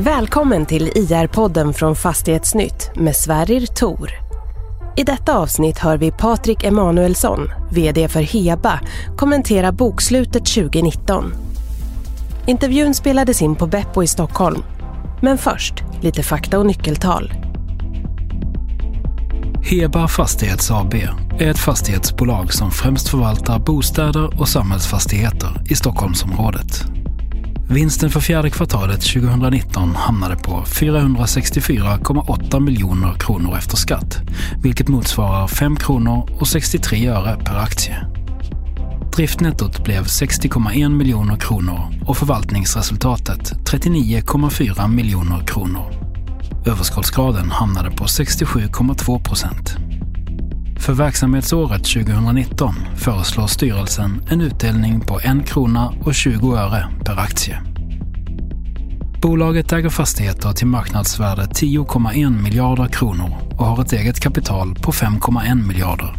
Välkommen till IR-podden från Fastighetsnytt med Sverrir Tor. I detta avsnitt hör vi Patrik Emanuelsson, VD för Heba, kommentera bokslutet 2019. Intervjun spelades in på Beppo i Stockholm. Men först, lite fakta och nyckeltal. Heba Fastighets AB är ett fastighetsbolag som främst förvaltar bostäder och samhällsfastigheter i Stockholmsområdet. Vinsten för fjärde kvartalet 2019 hamnade på 464,8 miljoner kronor efter skatt, vilket motsvarar 5 kronor och 63 öre per aktie. Driftnettot blev 60,1 miljoner kronor och förvaltningsresultatet 39,4 miljoner kronor. Överskottsgraden hamnade på 67,2 procent. För verksamhetsåret 2019 föreslår styrelsen en utdelning på 1 krona och 20 öre per aktie. Bolaget äger fastigheter till marknadsvärde 10,1 miljarder kronor och har ett eget kapital på 5,1 miljarder.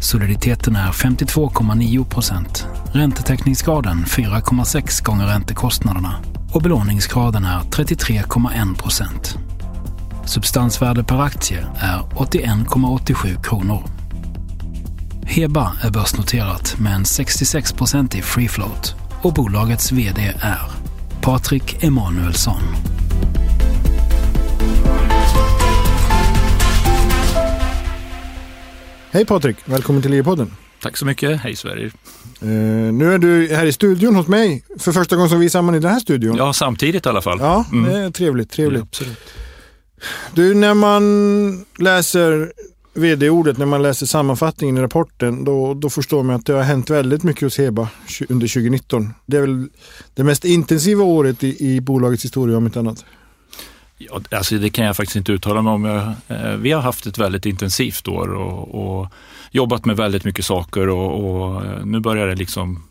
Soliditeten är 52,9 procent, räntetäckningsgraden 4,6 gånger räntekostnaderna och belåningsgraden är 33,1 procent. Substansvärde per aktie är 81,87 kronor. Heba är börsnoterat med en 66-procentig free float och bolagets VD är Patrik Emanuelsson. Hej Patrik, välkommen till EU-podden. Tack så mycket, hej Sverige. Uh, nu är du här i studion hos mig för första gången som vi är samman i den här studion. Ja, samtidigt i alla fall. Ja, mm. det är trevligt. trevligt. Ja, absolut. Du, när man läser vd-ordet, när man läser sammanfattningen i rapporten, då, då förstår man att det har hänt väldigt mycket hos Heba under 2019. Det är väl det mest intensiva året i, i bolagets historia om inte annat. Ja, alltså det kan jag faktiskt inte uttala mig om. Eh, vi har haft ett väldigt intensivt år och, och jobbat med väldigt mycket saker och, och eh, nu börjar det liksom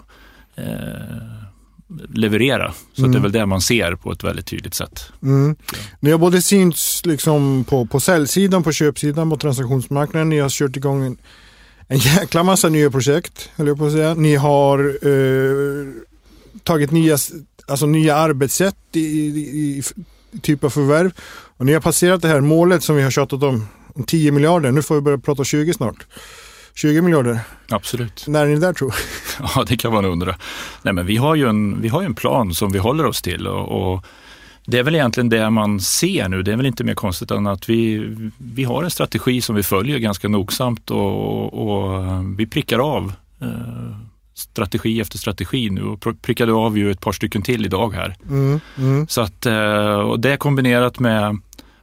eh, leverera. Så mm. det är väl det man ser på ett väldigt tydligt sätt. Mm. Ni har både synts liksom på, på säljsidan, på köpsidan, på transaktionsmarknaden. Ni har kört igång en, en jäkla massa nya projekt, höll jag på att säga. Ni har eh, tagit nya, alltså nya arbetssätt i, i, i typ av förvärv. Och ni har passerat det här målet som vi har tjatat om, om 10 miljarder. Nu får vi börja prata 20 snart. 20 miljarder? Absolut. När är ni där tror Ja, det kan man undra. Nej, men vi har ju en, vi har en plan som vi håller oss till och, och det är väl egentligen det man ser nu. Det är väl inte mer konstigt än att vi, vi har en strategi som vi följer ganska nogsamt och, och vi prickar av eh, strategi efter strategi nu och prickade av ju ett par stycken till idag här. Mm, mm. Så att, eh, och det kombinerat med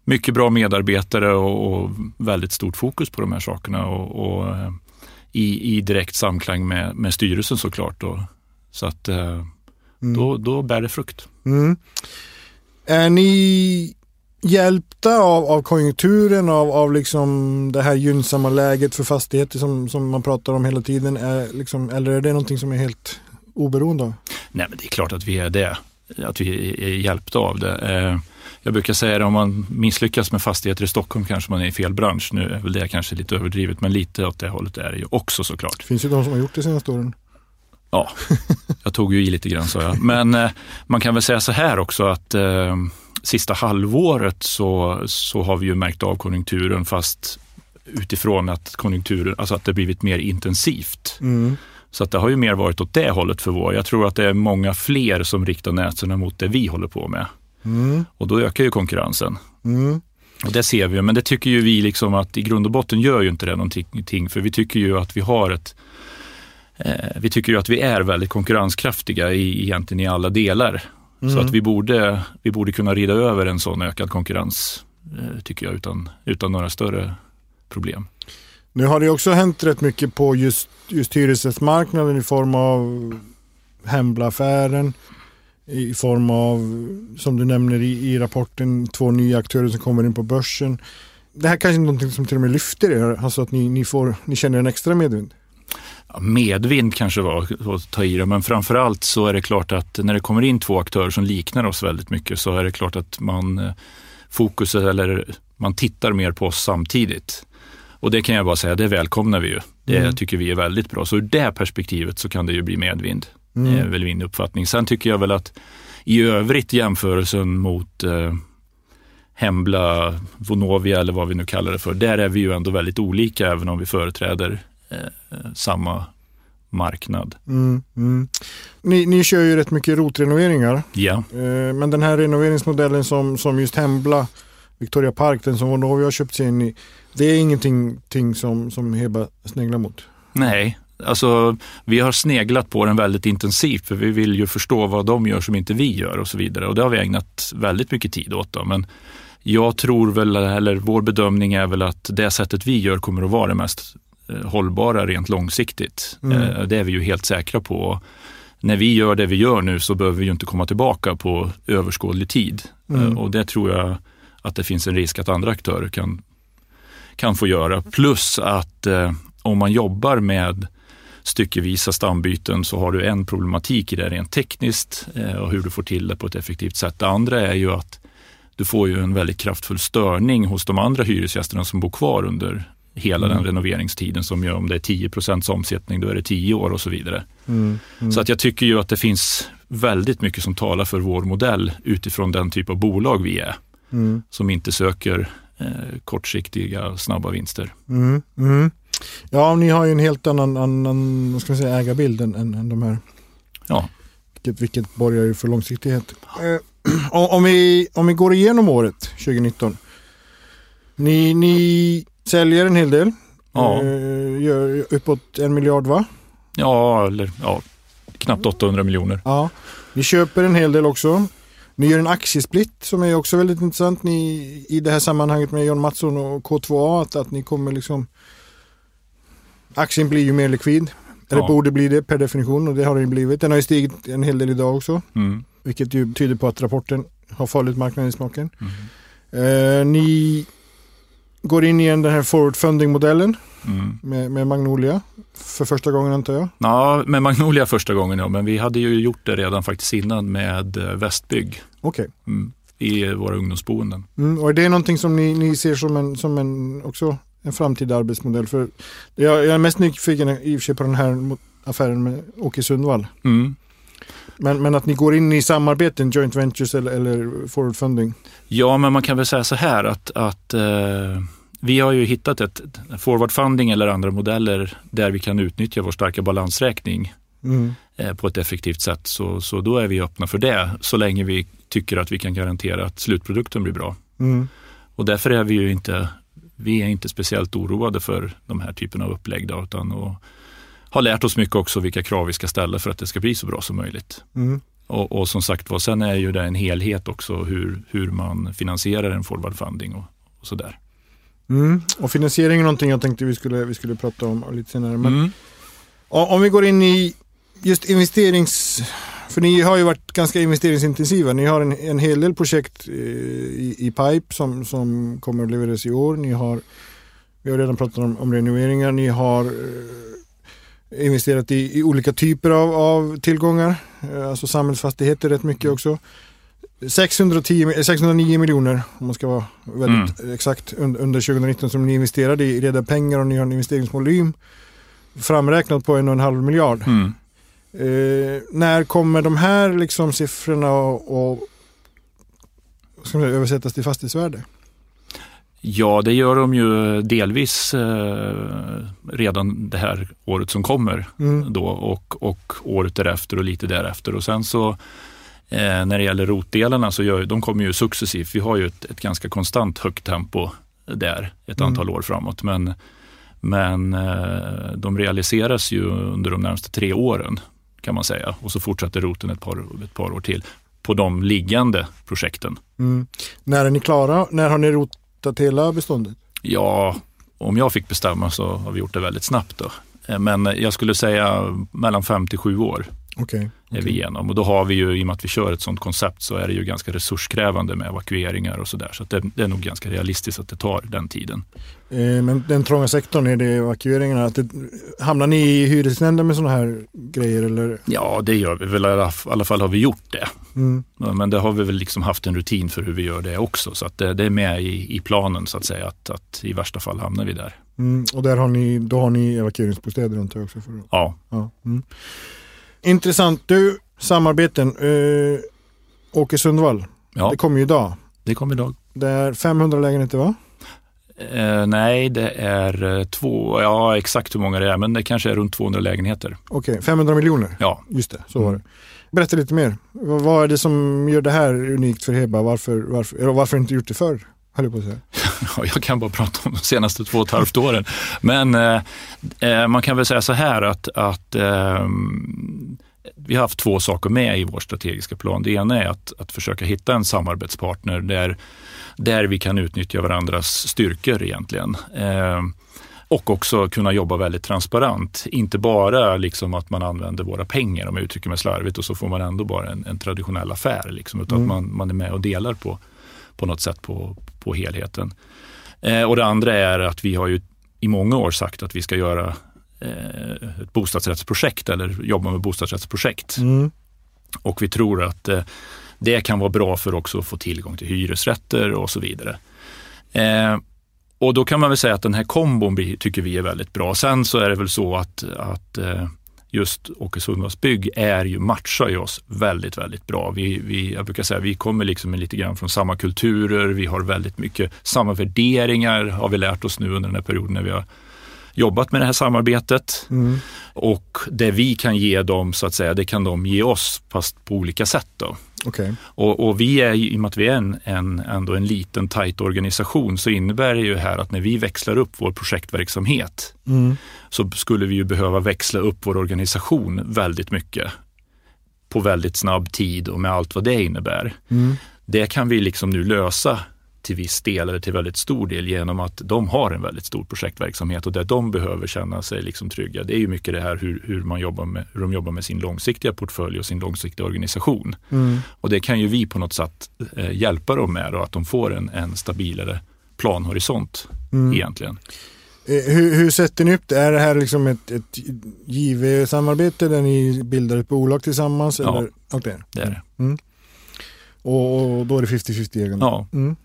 mycket bra medarbetare och, och, väldigt stort fokus på de här sakerna och, och eh, i, i, direkt samklang med, med styrelsen såklart. Då. Så att eh, mm. då, då bär det frukt. Mm. Är ni hjälpta av, av konjunkturen, av, av liksom det här gynnsamma läget för fastigheter som, som man pratar om hela tiden? Är liksom, eller är det någonting som är helt oberoende av? Nej, men det är klart att vi är det. Att vi är hjälpta av det. Jag brukar säga det, om man misslyckas med fastigheter i Stockholm kanske man är i fel bransch. Nu är väl det kanske lite överdrivet, men lite åt det hållet är det ju också såklart. Det finns ju de som har gjort det senaste åren. Ja, jag tog ju i lite grann sa jag. Men eh, man kan väl säga så här också att eh, sista halvåret så, så har vi ju märkt av konjunkturen fast utifrån att konjunkturen, alltså att det blivit mer intensivt. Mm. Så att det har ju mer varit åt det hållet för vår. Jag tror att det är många fler som riktar näsorna mot det vi håller på med. Mm. Och då ökar ju konkurrensen. Mm. Och det ser vi, men det tycker ju vi liksom att i grund och botten gör ju inte det någonting, för vi tycker ju att vi har ett eh, vi tycker ju att vi är väldigt konkurrenskraftiga i, egentligen i alla delar. Mm. Så att vi borde, vi borde kunna rida över en sån ökad konkurrens, eh, tycker jag, utan, utan några större problem. Nu har det också hänt rätt mycket på just, just hyresrättsmarknaden i form av Hembla-affären i form av, som du nämner i, i, rapporten, två nya aktörer som kommer in på börsen. Det här kanske är någonting som till och med lyfter er, alltså att ni, ni, får, ni känner en extra medvind? Ja, medvind kanske var att ta i det, men framförallt så är det klart att när det kommer in två aktörer som liknar oss väldigt mycket så är det klart att man eh, fokuset eller man tittar mer på oss samtidigt. Och det kan jag bara säga, det välkomnar vi ju. Det mm. tycker vi är väldigt bra. Så ur det perspektivet så kan det ju bli medvind. Mm. är väl min uppfattning. Sen tycker jag väl att i övrigt jämförelsen mot eh, Hembla, Vonovia eller vad vi nu kallar det för, där är vi ju ändå väldigt olika även om vi företräder eh, samma marknad. Mm, mm. Ni, ni kör ju rätt mycket rotrenoveringar. Ja. Eh, men den här renoveringsmodellen som, som just Hembla, Victoria Park, den som Vonovia har köpt sig in i. Det är ingenting som, som Heba sneglar mot? Nej, alltså vi har sneglat på den väldigt intensivt för vi vill ju förstå vad de gör som inte vi gör och så vidare. Och det har vi ägnat väldigt mycket tid åt. Då. Men jag tror väl, eller vår bedömning är väl att det sättet vi gör kommer att vara det mest eh, hållbara rent långsiktigt. Mm. Eh, det är vi ju helt säkra på. När vi gör det vi gör nu så behöver vi ju inte komma tillbaka på överskådlig tid. Mm. Eh, och det tror jag att det finns en risk att andra aktörer kan, kan få göra. Plus att om man jobbar med styckevisa stambyten så har du en problematik i det rent tekniskt eh, och hur du får till det på ett effektivt sätt. Det andra är ju att du får ju en väldigt kraftfull störning hos de andra hyresgästerna som bor kvar under hela mm. den renoveringstiden som gör om det är 10% omsättning, då är det 10 år och så vidare. Mm. Mm. Så att jag tycker ju att det finns väldigt mycket som talar för vår modell utifrån den typ av bolag vi är. Mm. Som inte söker eh, kortsiktiga snabba vinster. Mm. Mm. Ja, ni har ju en helt annan, annan vad ska man säga, ägarbild än, än, än de här. Ja. Vilket, vilket borgar ju för långsiktighet. Eh, om, vi, om vi går igenom året 2019. Ni, ni säljer en hel del. Ja. Eh, gör uppåt en miljard va? Ja, eller ja, knappt 800 miljoner. Ja. Ni köper en hel del också. Ni gör en aktiesplit som är också väldigt intressant ni, i det här sammanhanget med John Mattsson och K2A. Att, att ni kommer liksom Aktien blir ju mer likvid. Eller ja. borde bli det per definition och det har den blivit. Den har ju stigit en hel del idag också. Mm. Vilket ju tyder på att rapporten har fallit marknaden i smaken. Mm. Eh, ni går in igen den här forward funding-modellen mm. med, med, Magnolia för första gången antar jag? Ja, med Magnolia första gången ja, men vi hade ju gjort det redan faktiskt innan med eh, Västbygg. Okej. Okay. Mm, I våra ungdomsboenden. Mm, och är det någonting som ni, ni ser som en, som en också en framtida arbetsmodell? För jag, jag är mest nyfiken i och för sig på den här affären med Åke Sundvall. Mm. Men, men att ni går in i samarbeten, joint ventures eller, eller forward funding? Ja, men man kan väl säga så här att, att eh, vi har ju hittat ett forward funding eller andra modeller där vi kan utnyttja vår starka balansräkning mm. eh, på ett effektivt sätt. Så, så då är vi öppna för det så länge vi tycker att vi kan garantera att slutprodukten blir bra. Mm. Och därför är vi ju inte, vi är inte speciellt oroade för de här typerna av upplägg. Då, utan och, har lärt oss mycket också vilka krav vi ska ställa för att det ska bli så bra som möjligt. Mm. Och, och, som sagt var, sen är ju det en helhet också hur, hur man finansierar en forward funding och, och sådär. Mm. Och finansiering är någonting jag tänkte vi skulle, vi skulle prata om lite senare. Men mm. Om vi går in i just investerings... För ni har ju varit ganska investeringsintensiva. Ni har en, en hel del projekt i, i pipe som, som kommer att levereras i år. Ni har, vi har redan pratat om, om renoveringar. Ni har investerat i, i olika typer av, av, tillgångar, eh, alltså samhällsfastigheter rätt mycket också. 610, 609 miljoner om man ska vara väldigt mm. exakt under 2019 som ni investerade i reda pengar och ni har en investeringsvolym framräknat på en och en halv miljard. Mm. Eh, när kommer de här liksom siffrorna och, och ska man säga, översättas till fastighetsvärde? Ja, det gör de ju delvis eh, redan det här året som kommer mm. då och, och året därefter och lite därefter. Och sen så eh, när det gäller rotdelarna så gör, de kommer ju successivt. Vi har ju ett, ett ganska konstant högt tempo där ett mm. antal år framåt. Men, men eh, de realiseras ju under de närmaste tre åren kan man säga och så fortsätter roten ett par, ett par år till på de liggande projekten. Mm. När är ni klara? När har ni rot hittat hela beståndet? Ja, om jag fick bestämma så har vi gjort det väldigt snabbt. Då. Eh, men jag skulle säga mellan fem till sju år. Okay, är vi igenom. Och då har vi ju, i och med att vi kör ett sådant koncept, så är det ju ganska resurskrävande med evakueringar och sådär. Så, så det, det, är nog ganska realistiskt att det tar den tiden. Eh, men den trånga sektorn, är det evakueringarna? Att det, hamnar ni i hyresnämnden med sådana här grejer? Eller? Ja, det gör vi väl. I alla fall har vi gjort det. Mm. Men det har vi väl liksom haft en rutin för hur vi gör det också. Så att det, det är med i, i, planen så att säga, att, att, i värsta fall hamnar vi där. Mm. Och där har ni, då har ni evakueringsbostäder antar jag också? För Ja. ja. Mm. Intressant. Du, samarbeten. Eh, Åke Sundvall, Ja, det kommer ju idag. det kom idag. Det är 500 lägenheter va? Eh, nej, det är eh, två, ja exakt hur många det är, men det kanske är runt 200 lägenheter. Okej, 500 miljoner. Ja, Just det, så var det. Berätta lite mer. Vad är det som gör det här unikt för Heba? Varför, varför, varför inte gjort det förr? Höll jag på att säga. Ja, jag kan bara prata om de senaste två och ett halvt åren. Men eh, eh, man kan väl säga så här att, att eh, vi har haft två saker med i vår strategiska plan. Det ena är att, att försöka hitta en samarbetspartner där, där vi kan utnyttja varandras styrkor egentligen. Eh, och också kunna jobba väldigt transparent. Inte bara liksom att man använder våra pengar, om jag uttrycker mig slarvigt, och så får man ändå bara en, en traditionell affär. Liksom, utan Mm. att man, man är med och delar på, på något sätt på, på helheten. Eh, och det andra är att vi har ju i många år sagt att vi ska göra eh, ett bostadsrättsprojekt eller jobba med bostadsrättsprojekt. Mm. Och vi tror att eh, det kan vara bra för också att få tillgång till hyresrätter och så vidare. Eh, och då kan man väl säga att den här kombon tycker vi är väldigt bra. Sen så är det väl så att, att eh, just Åke Sundvalls bygg är ju, matchar ju oss väldigt, väldigt bra. Vi, vi, jag brukar säga vi kommer liksom lite grann från samma kulturer, vi har väldigt mycket samma värderingar har vi lärt oss nu under den här perioden när vi har jobbat med det här samarbetet. Mm. Och det vi kan ge dem, så att säga, det kan de ge oss, fast på olika sätt. Då. Okej. Och, och vi är, ju- i och med att vi är en, en, ändå en liten, tajt organisation, så innebär det ju här att när vi växlar upp vår projektverksamhet, Mm. så skulle vi ju behöva växla upp vår organisation väldigt mycket på väldigt snabb tid och med allt vad det innebär. Mm. Det kan vi liksom nu lösa till viss del eller till väldigt stor del genom att de har en väldigt stor projektverksamhet och där de behöver känna sig liksom trygga. Det är ju mycket det här hur, hur, man jobbar med, hur de jobbar med sin långsiktiga portfölj och sin långsiktiga organisation. Mm. Och det kan ju vi på något sätt eh, hjälpa dem med då, att de får en, en stabilare planhorisont Mm. egentligen. Eh, Hur, hur sätter ni upp det? Är det här liksom ett, ett giv-samarbete där ni bildar ett bolag tillsammans? Ja. Eller? Okej. Det är det. Och, och då är det 50-50 ägande? Ja, Mm.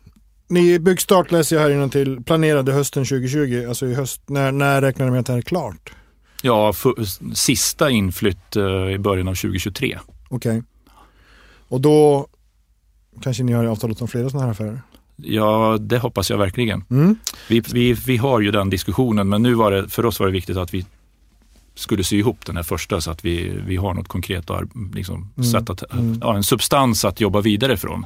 Ni byggstart läser jag här till planerade hösten 2020, alltså i höst. När, när räknar ni med att det här är klart? ja för, sista inflytt eh, i början av 2023. Okej. Och då kanske ni har avtalat om flera sådana här affärer? Ja, det hoppas jag verkligen. Mm. Vi, vi, vi har ju den diskussionen, men nu var det, för oss var det viktigt att vi skulle sy ihop den här första så att vi, vi har något konkret och liksom, Mm. att, Mm. ja, en substans att jobba vidare från.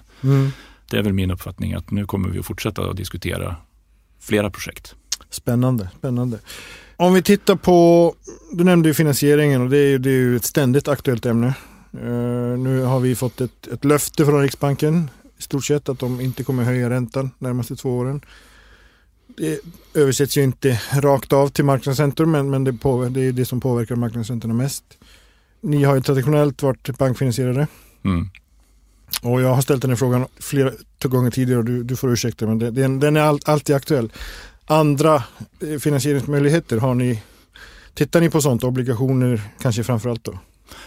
Det är väl min uppfattning att nu kommer vi att fortsätta att diskutera flera projekt. Spännande, spännande. Om vi tittar på, du nämnde ju finansieringen och det är ju, det är ju ett ständigt aktuellt ämne. Eh, nu har vi fått ett, ett löfte från Riksbanken i stort sett att de inte kommer höja räntan de närmaste två åren. Det översätts ju inte rakt av till marknadsräntor men, men det, på, det är det som påverkar marknadsräntorna mest. Ni har ju traditionellt varit bankfinansierade Mm. Och jag har ställt den här frågan flera gånger tidigare och du, du får ursäkta men det, den, den är all, alltid aktuell. Andra eh, finansieringsmöjligheter, har ni, tittar ni på sånt? Obligationer kanske framförallt då?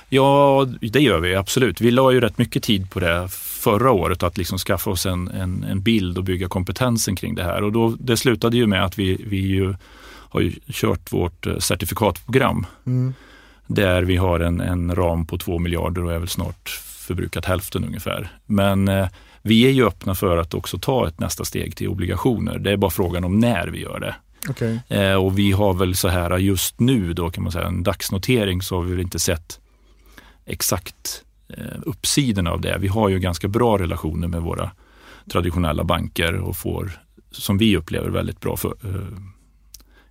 Ja, det gör vi absolut. Vi la ju rätt mycket tid på det förra året, att liksom skaffa oss en, en, en bild och bygga kompetensen kring det här. Och då, det slutade ju med att vi, vi ju har ju kört vårt eh, certifikatprogram Mm. där vi har en, en ram på 2 miljarder och är väl snart förbrukat hälften ungefär. Men eh, vi är ju öppna för att också ta ett nästa steg till obligationer. Det är bara frågan om när vi gör det. Okej. Eh, och vi har väl så här just nu då kan man säga en dagsnotering så har vi väl inte sett exakt eh, uppsidan av det. Vi har ju ganska bra relationer med våra traditionella banker och får, som vi upplever, väldigt bra för, eh,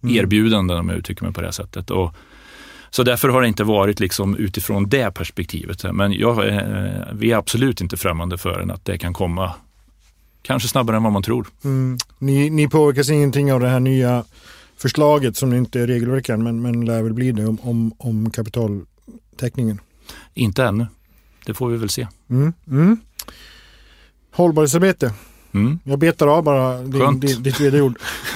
Mm. erbjudanden om jag uttrycker mig på det sättet. Och, så därför har det inte varit liksom utifrån det perspektivet. Men jag, eh, vi är absolut inte främmande för att det kan komma kanske snabbare än vad man tror. Mm. Ni, ni påverkas ingenting av det här nya förslaget som inte är regelverk än men, men lär väl bli det om, om, om kapitaltäckningen. Inte ännu. Det får vi väl se. Mm. Mm. Hållbarhetsarbete. Mm. Jag betar av bara din, din, ditt vd-ord.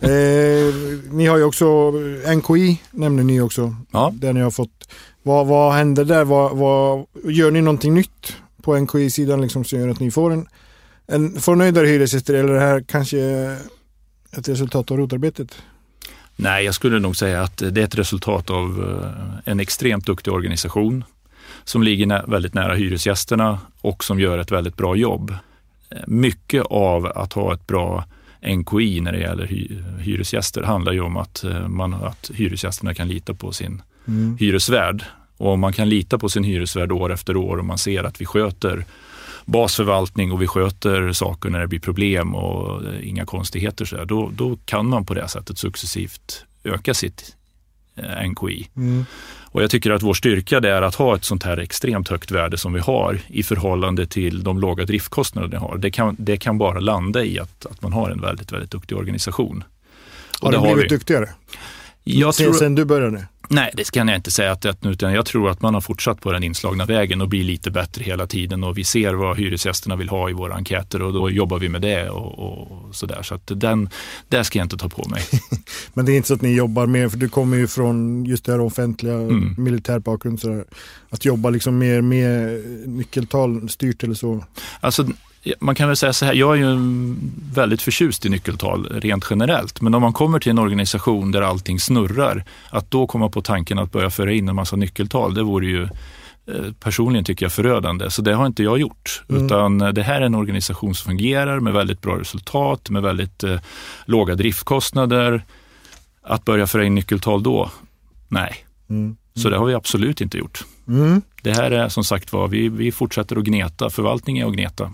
eh, ni har ju också NKI, nämner ni också. Ja. Där ni har fått, vad, vad händer där? Vad, vad, gör ni någonting nytt på NKI-sidan liksom, som gör att ni får en, en förnöjdare hyresgäster eller det här kanske ett resultat av rotarbetet? Nej, jag skulle nog säga att det är ett resultat av eh, en extremt duktig organisation. som ligger väldigt nära hyresgästerna och som gör ett väldigt bra jobb. Mycket av att ha ett bra NKI när det gäller hy hyresgäster handlar ju om att, eh, man, att hyresgästerna kan lita på sin mm. hyresvärd. Och om man kan lita på sin hyresvärd år efter år och man ser att vi sköter basförvaltning och vi sköter saker när det blir problem och eh, inga konstigheter, så där, då, då kan man på det sättet successivt öka sitt NKI. Mm. Och jag tycker att vår styrka det är att ha ett sånt här extremt högt värde som vi har i förhållande till de låga driftkostnader vi har. Det kan, det kan bara landa i att, att man har en väldigt, väldigt duktig organisation. Och har du blivit duktigare? Jag tror, sen du började? Nej, det kan jag inte säga att det utan jag tror att man har fortsatt på den inslagna vägen och blir lite bättre hela tiden och vi ser vad hyresgästerna vill ha i våra enkäter och då jobbar vi med det och, och sådär. Så att den, det ska jag inte ta på mig. Men det är inte så att ni jobbar mer, för du kommer ju från just det här offentliga, mm. militär bakgrund, sådär. att jobba liksom mer med nyckeltal styrt eller så? Alltså man kan väl säga så här, jag är ju väldigt förtjust i nyckeltal rent generellt, men om man kommer till en organisation där allting snurrar, att då komma på tanken att börja föra in en massa nyckeltal, det vore ju eh, personligen tycker jag förödande. Så det har inte jag gjort. Mm. Utan det här är en organisation som fungerar med väldigt bra resultat, med väldigt eh, låga driftkostnader. Att börja föra in nyckeltal då? Nej. Mm. Så det har vi absolut inte gjort. Mm. Det här är som sagt var, vi, vi fortsätter att gneta. Förvaltning är att gneta.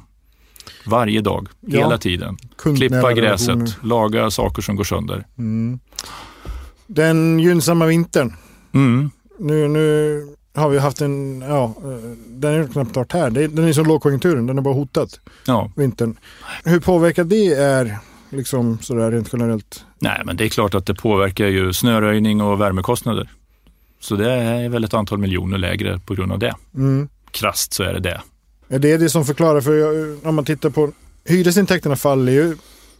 Varje dag, ja. hela tiden. Klippa gräset, laga saker som går sönder. Mm. Den gynnsamma vintern. Mm. Nu, nu har vi haft en, ja, den är knappt varit här. Den är som lågkonjunkturen, den är bara hotat. Ja. Vintern. Hur påverkar det er, liksom sådär rent generellt? Nej, men det är klart att det påverkar ju snöröjning och värmekostnader. Så det är väl ett antal miljoner lägre på grund av det. Mm. Krasst så är det det. Är det det som förklarar, för om man tittar på hyresintäkterna faller ju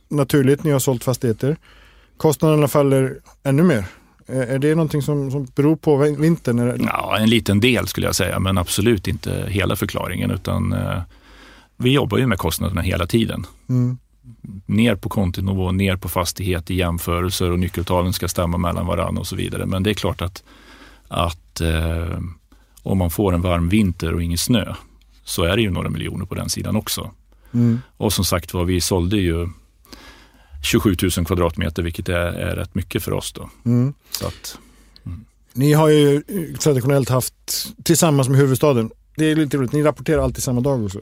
naturligt när jag har sålt fastigheter. Kostnaderna faller ännu mer. Är det någonting som, som beror på vintern? Ja, en liten del skulle jag säga, men absolut inte hela förklaringen. utan eh, Vi jobbar ju med kostnaderna hela tiden. Mm. Ner på kontonivå, ner på fastighet i jämförelser och nyckeltalen ska stämma mellan varandra och så vidare. Men det är klart att, att eh, om man får en varm vinter och ingen snö, så är det ju några miljoner på den sidan också. Mm. Och som sagt var, vi sålde ju 27 000 kvadratmeter, vilket är, är rätt mycket för oss. Då. Mm. Så att, mm. Ni har ju traditionellt haft, tillsammans med huvudstaden, det är lite roligt, ni rapporterar alltid samma dag också.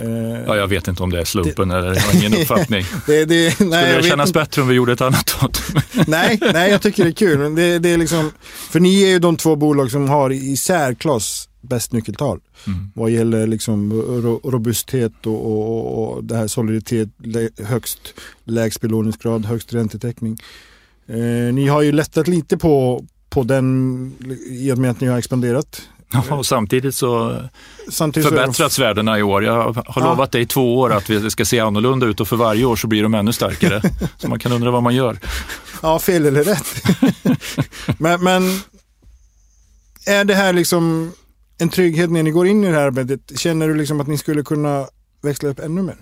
Eh, ja, jag vet inte om det är slumpen det, eller jag har ingen uppfattning. det, det, Skulle det kännas bättre om vi gjorde ett annat datum? nej, nej, jag tycker det är kul. Det, det är liksom, för ni är ju de två bolag som har i särklass bäst nyckeltal. Mm. Vad gäller liksom robusthet och, och, och det här soliditet, högst lägst belåningsgrad, högst räntetäckning. Eh, ni har ju lättat lite på, på den i och med att ni har expanderat. Ja, och samtidigt så samtidigt förbättrats så värdena i år. Jag har ja. lovat dig i två år att det ska se annorlunda ut och för varje år så blir de ännu starkare. så man kan undra vad man gör. Ja, fel eller rätt. men, men är det här liksom en trygghet när ni går in i det här arbetet? Känner du liksom att ni skulle kunna växla upp ännu mer?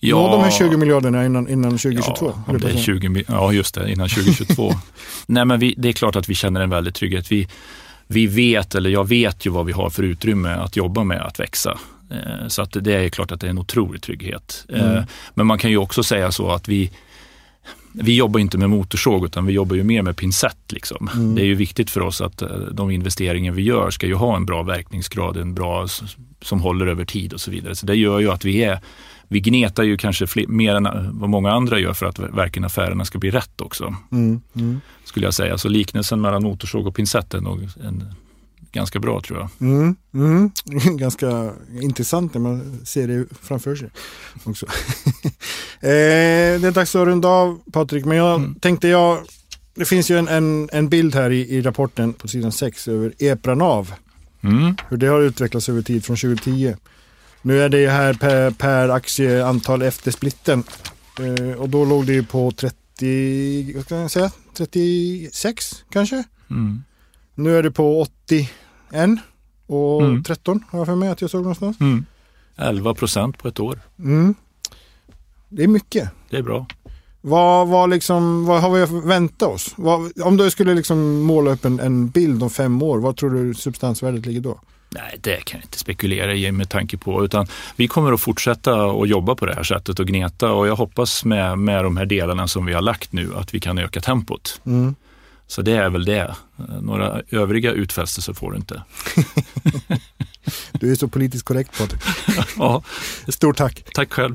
Ja, Nå de här 20 miljarderna innan, innan 2022? Ja, det är 20, ja, just det, innan 2022. Nej, men vi, det är klart att vi känner en väldig trygghet. Vi, vi vet, eller jag vet ju vad vi har för utrymme att jobba med att växa. Eh, så att det är klart att det är en otrolig trygghet. Eh, mm. Men man kan ju också säga så att vi, vi jobbar inte med motorsåg utan vi jobbar ju mer med pincett. Liksom. Mm. Det är ju viktigt för oss att eh, de investeringar vi gör ska ju ha en bra verkningsgrad, en bra som håller över tid och så vidare. Så det gör ju att vi är vi gnetar ju kanske fler, mer än vad många andra gör för att verkligen affärerna ska bli rätt också. Mm, mm. Skulle jag säga. Så liknelsen mellan motorsåg och pincett är nog en, ganska bra tror jag. Mm, mm. ganska intressant när man ser det framför sig. också. eh, det är dags att runda av Patrik, men jag mm. tänkte jag, det finns ju en, en, en bild här i, i rapporten på sidan 6 över EPRA-NAV. Mm. Hur det har utvecklats över tid från 2010. Nu är det här per, per aktieantal efter splitten. Eh, och då låg det ju på 30, vad ska jag säga, 36 kanske. Mm. Nu är det på 81 och mm. 13 har jag för mig att jag såg någonstans. Mm. 11 procent på ett år. Mm. Det är mycket. Det är bra. Vad, vad, liksom, vad har vi att vänta oss? Vad, om du skulle liksom måla upp en, en bild om fem år, vad tror du substansvärdet ligger då? Nej, det kan jag inte spekulera i med tanke på, utan vi kommer att fortsätta att jobba på det här sättet och gneta och jag hoppas med, med de här delarna som vi har lagt nu att vi kan öka tempot. Mm. Så det är väl det. Några övriga utfästelser får du inte. Du är så politiskt korrekt Patrik. ja, Stort tack. tack själv.